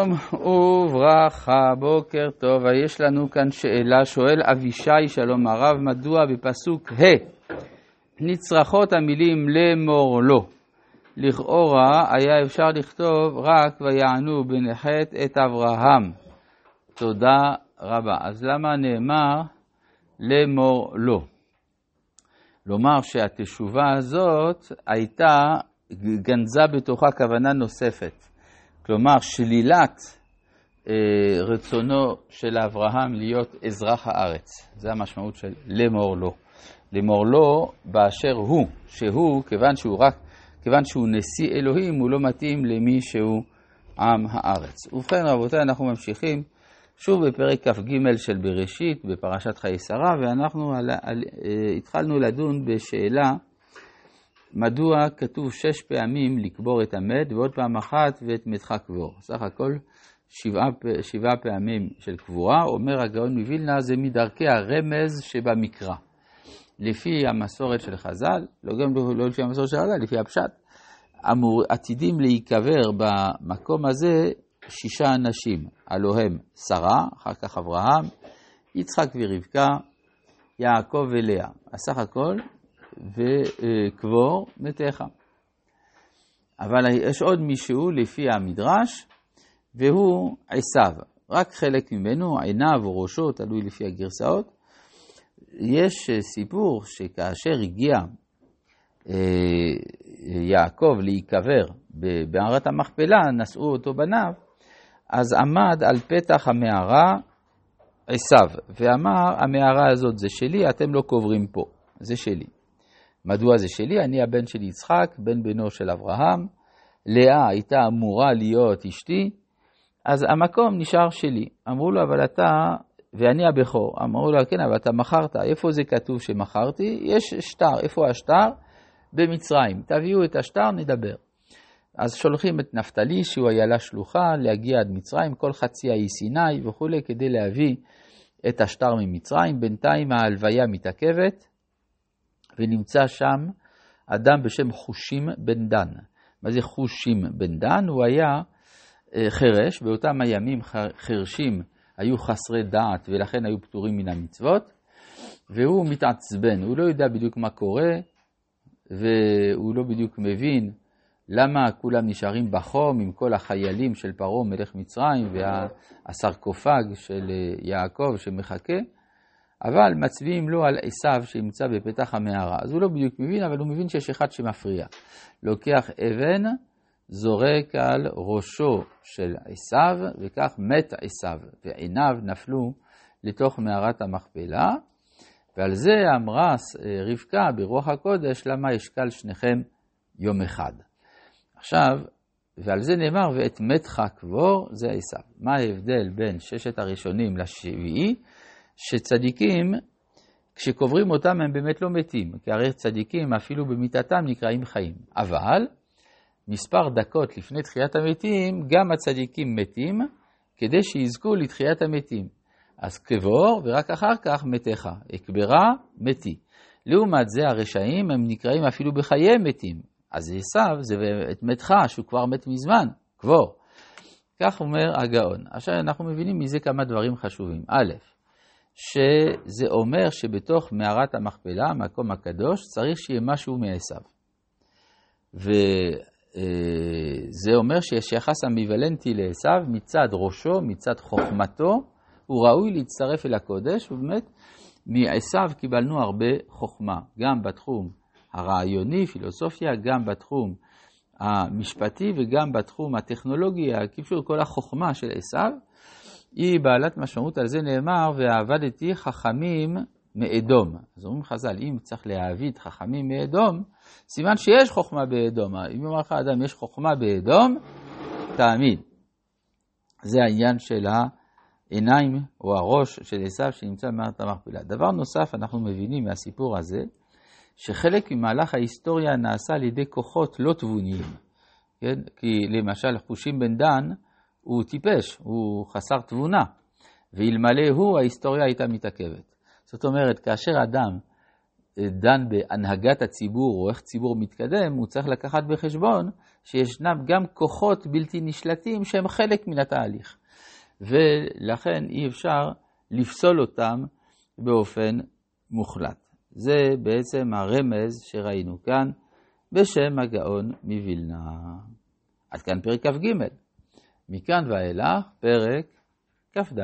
שלום וברכה, בוקר טוב. יש לנו כאן שאלה, שואל אבישי שלום הרב, מדוע בפסוק ה' נצרכות המילים לאמור לו? לכאורה היה אפשר לכתוב רק ויענו בנחת את אברהם. תודה רבה. אז למה נאמר לאמור לו? לומר שהתשובה הזאת הייתה, גנזה בתוכה כוונה נוספת. כלומר, שלילת אה, רצונו של אברהם להיות אזרח הארץ. זה המשמעות של לאמור לו. לאמור לו באשר הוא, שהוא, כיוון שהוא רק, כיוון שהוא נשיא אלוהים, הוא לא מתאים למי שהוא עם הארץ. ובכן, רבותיי, אנחנו ממשיכים שוב בפרק כ"ג של בראשית, בפרשת חיי שרה, ואנחנו על, על, אה, התחלנו לדון בשאלה מדוע כתוב שש פעמים לקבור את המת ועוד פעם אחת ואת מתך קבור. סך הכל שבעה, שבעה פעמים של קבורה, אומר הגאון מווילנה, זה מדרכי הרמז שבמקרא. לפי המסורת של חז"ל, לא גם לא לפי המסורת של חז"ל, לפי הפשט, אמור, עתידים להיקבר במקום הזה שישה אנשים, הלוא הם שרה, אחר כך אברהם, יצחק ורבקה, יעקב ולאה. אז סך הכל וקבור מתיך. אבל יש עוד מישהו לפי המדרש, והוא עשיו. רק חלק ממנו, עיניו או ראשו, תלוי לפי הגרסאות. יש סיפור שכאשר הגיע אה, יעקב להיקבר במערת המכפלה, נשאו אותו בניו, אז עמד על פתח המערה עשיו, ואמר, המערה הזאת זה שלי, אתם לא קוברים פה, זה שלי. מדוע זה שלי? אני הבן של יצחק, בן בנו של אברהם, לאה הייתה אמורה להיות אשתי, אז המקום נשאר שלי. אמרו לו, אבל אתה, ואני הבכור. אמרו לו, כן, אבל אתה מכרת, איפה זה כתוב שמכרתי? יש שטר, איפה השטר? במצרים. תביאו את השטר, נדבר. אז שולחים את נפתלי, שהוא איילה שלוחה, להגיע עד מצרים, כל חצי האי סיני וכולי, כדי להביא את השטר ממצרים. בינתיים ההלוויה מתעכבת, ונמצא שם אדם בשם חושים בן דן. מה זה חושים בן דן? הוא היה אה, חירש, באותם הימים חירשים היו חסרי דעת ולכן היו פטורים מן המצוות, והוא מתעצבן, הוא לא יודע בדיוק מה קורה, והוא לא בדיוק מבין למה כולם נשארים בחום עם כל החיילים של פרעה מלך מצרים והסרקופג של אה, יעקב שמחכה. אבל מצביעים לו על עשיו שנמצא בפתח המערה. אז הוא לא בדיוק מבין, אבל הוא מבין שיש אחד שמפריע. לוקח אבן, זורק על ראשו של עשיו, וכך מת עשיו, ועיניו נפלו לתוך מערת המכפלה. ועל זה אמרה רבקה ברוח הקודש, למה אשקל שניכם יום אחד. עכשיו, ועל זה נאמר, ואת מתך קבור, זה עשיו. מה ההבדל בין ששת הראשונים לשביעי? שצדיקים, כשקוברים אותם הם באמת לא מתים, כי הרי צדיקים אפילו במיתתם נקראים חיים. אבל מספר דקות לפני תחיית המתים, גם הצדיקים מתים, כדי שיזכו לתחיית המתים. אז קבור, ורק אחר כך מתיך. אקברה, מתי. לעומת זה, הרשעים הם נקראים אפילו בחיי מתים. אז עשיו זה את מתך, שהוא כבר מת מזמן, קבור. כך אומר הגאון. עכשיו אנחנו מבינים מזה כמה דברים חשובים. א', שזה אומר שבתוך מערת המכפלה, המקום הקדוש, צריך שיהיה משהו מעשיו. וזה אומר שיש יחס אמביוולנטי לעשיו מצד ראשו, מצד חוכמתו, הוא ראוי להצטרף אל הקודש, ובאמת מעשיו קיבלנו הרבה חוכמה, גם בתחום הרעיוני, פילוסופיה, גם בתחום המשפטי וגם בתחום הטכנולוגי, קיצור כל החוכמה של עשיו. היא בעלת משמעות, על זה נאמר, ועבדתי חכמים מאדום. אז אומרים חז"ל, אם צריך להעביד חכמים מאדום, סימן שיש חוכמה באדום. אם אומר לך אדם, יש חוכמה באדום, תעמיד. זה העניין של העיניים או הראש של עשיו שנמצא במערכת המכפלה. דבר נוסף, אנחנו מבינים מהסיפור הזה, שחלק ממהלך ההיסטוריה נעשה על ידי כוחות לא תבוניים. כן? כי למשל חושים בן דן, הוא טיפש, הוא חסר תבונה, ואלמלא הוא, ההיסטוריה הייתה מתעכבת. זאת אומרת, כאשר אדם דן בהנהגת הציבור או איך ציבור מתקדם, הוא צריך לקחת בחשבון שישנם גם כוחות בלתי נשלטים שהם חלק מן התהליך. ולכן אי אפשר לפסול אותם באופן מוחלט. זה בעצם הרמז שראינו כאן בשם הגאון מווילנה. עד כאן פרק כ"ג. מכאן ואילך פרק כ"ד.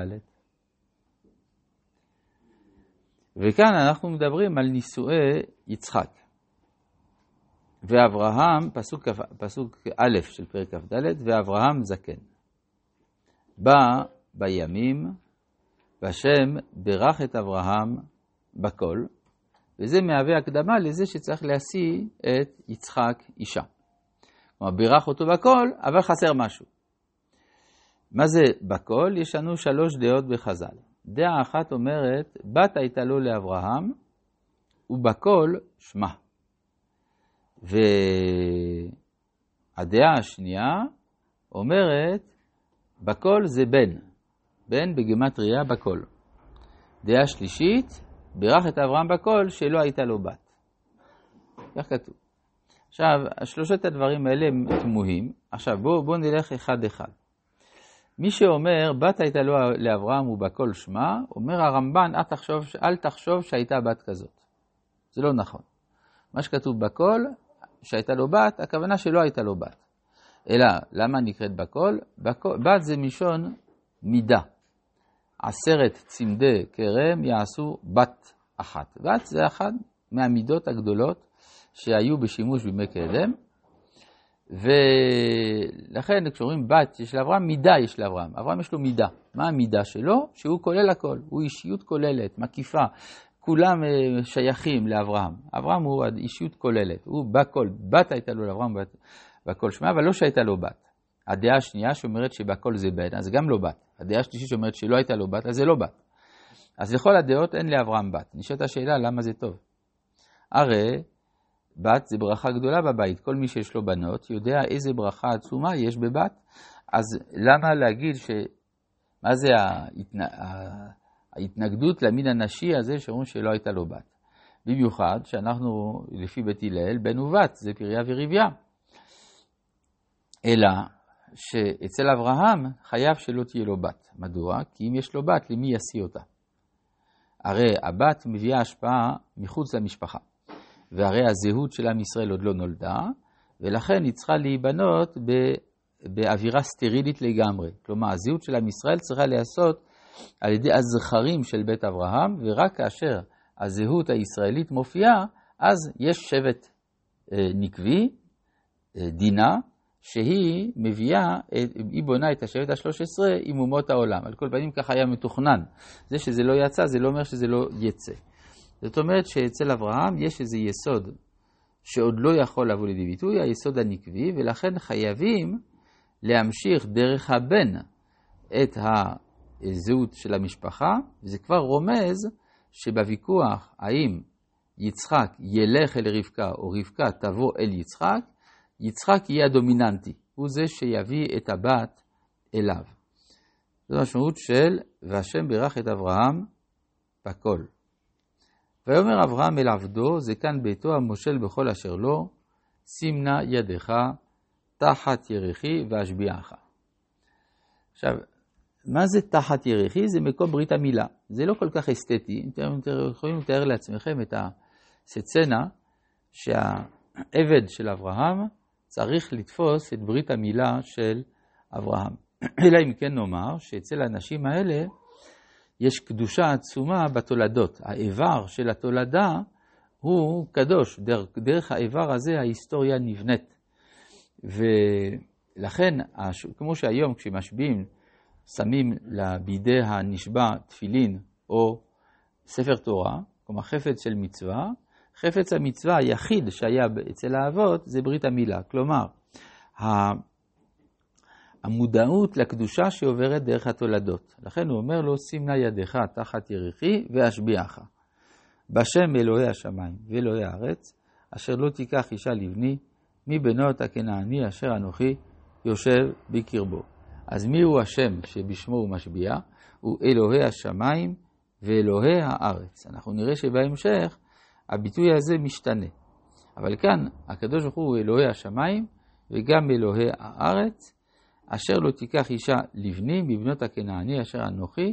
וכאן אנחנו מדברים על נישואי יצחק. ואברהם, פסוק, פסוק א' של פרק כ"ד, ואברהם זקן. בא בימים, והשם ברך את אברהם בכל, וזה מהווה הקדמה לזה שצריך להשיא את יצחק אישה. כלומר, בירך אותו בכל, אבל חסר משהו. מה זה בכל? יש לנו שלוש דעות בחז"ל. דעה אחת אומרת, בת הייתה לו לאברהם, ובכל שמה. והדעה השנייה אומרת, בכל זה בן. בן בגימטריה בכל. דעה שלישית, בירך את אברהם בכל שלא הייתה לו בת. כך כתוב. עכשיו, שלושת הדברים האלה הם תמוהים. עכשיו, בואו בוא נלך אחד-אחד. מי שאומר, בת הייתה לו לאברהם ובכל שמה, אומר הרמב"ן, אל תחשוב, אל תחשוב שהייתה בת כזאת. זה לא נכון. מה שכתוב בכל, שהייתה לו בת, הכוונה שלא הייתה לו בת. אלא, למה נקראת בכל? בכל בת זה מלשון מידה. עשרת צמדי כרם יעשו בת אחת. בת זה אחת מהמידות הגדולות שהיו בשימוש בימי קדם, ולכן כשאומרים בת יש לאברהם, מידה יש לאברהם. אברהם יש לו מידה. מה המידה שלו? שהוא כולל הכל. הוא אישיות כוללת, מקיפה. כולם אה, שייכים לאברהם. אברהם הוא אישיות כוללת. הוא בכל. בת הייתה לו לאברהם בכל שמע, אבל לא שהייתה לו בת. הדעה השנייה שאומרת שבכל זה בן, אז גם לא בת. הדעה השלישית שאומרת שלא הייתה לו בת, אז זה לא בת. אז לכל הדעות אין לאברהם בת. נשאלת השאלה למה זה טוב. הרי בת זה ברכה גדולה בבית. כל מי שיש לו בנות יודע איזה ברכה עצומה יש בבת. אז למה להגיד ש... מה זה ההתנ... ההתנגדות למין הנשי הזה שאומרים שלא הייתה לו בת? במיוחד שאנחנו, לפי בית הלל, בן ובת, זה פריה וריביה. אלא שאצל אברהם חייב שלא תהיה לו בת. מדוע? כי אם יש לו בת, למי ישיא אותה? הרי הבת מביאה השפעה מחוץ למשפחה. והרי הזהות של עם ישראל עוד לא נולדה, ולכן היא צריכה להיבנות באווירה סטרילית לגמרי. כלומר, הזהות של עם ישראל צריכה להיעשות על ידי הזכרים של בית אברהם, ורק כאשר הזהות הישראלית מופיעה, אז יש שבט אה, נקבי, אה, דינה, שהיא מביאה, היא בונה את השבט השלוש עשרה עם אומות העולם. על כל פנים ככה היה מתוכנן. זה שזה לא יצא, זה לא אומר שזה לא יצא. זאת אומרת שאצל אברהם יש איזה יסוד שעוד לא יכול לבוא לידי ביטוי, היסוד הנקבי, ולכן חייבים להמשיך דרך הבן את הזהות של המשפחה, וזה כבר רומז שבוויכוח האם יצחק ילך אל רבקה או רבקה תבוא אל יצחק, יצחק יהיה הדומיננטי, הוא זה שיביא את הבת אליו. זו המשמעות של והשם בירך את אברהם בכל. ויאמר אברהם אל עבדו, זקן ביתו המושל בכל אשר לו, שים נא ידך תחת ירחי ואשביעך. עכשיו, מה זה תחת ירחי? זה מקום ברית המילה. זה לא כל כך אסתטי. אתם יכולים לתאר לעצמכם את הסצנה שהעבד של אברהם צריך לתפוס את ברית המילה של אברהם. אלא אם כן נאמר שאצל האנשים האלה יש קדושה עצומה בתולדות. האיבר של התולדה הוא קדוש, דרך, דרך האיבר הזה ההיסטוריה נבנית. ולכן, כמו שהיום כשמשביעים, שמים בידי הנשבע תפילין או ספר תורה, כלומר חפץ של מצווה, חפץ המצווה היחיד שהיה אצל האבות זה ברית המילה. כלומר, המודעות לקדושה שעוברת דרך התולדות. לכן הוא אומר לו, שים נא ידך תחת ירחי ואשביעך. בשם אלוהי השמיים ואלוהי הארץ, אשר לא תיקח אישה לבני, מבנות הכנעני אשר אנוכי יושב בקרבו. אז מי הוא השם שבשמו הוא משביע? הוא אלוהי השמיים ואלוהי הארץ. אנחנו נראה שבהמשך הביטוי הזה משתנה. אבל כאן הקדוש ברוך הוא אלוהי השמיים וגם אלוהי הארץ, אשר לא תיקח אישה לבני בבנות הכנעני אשר אנוכי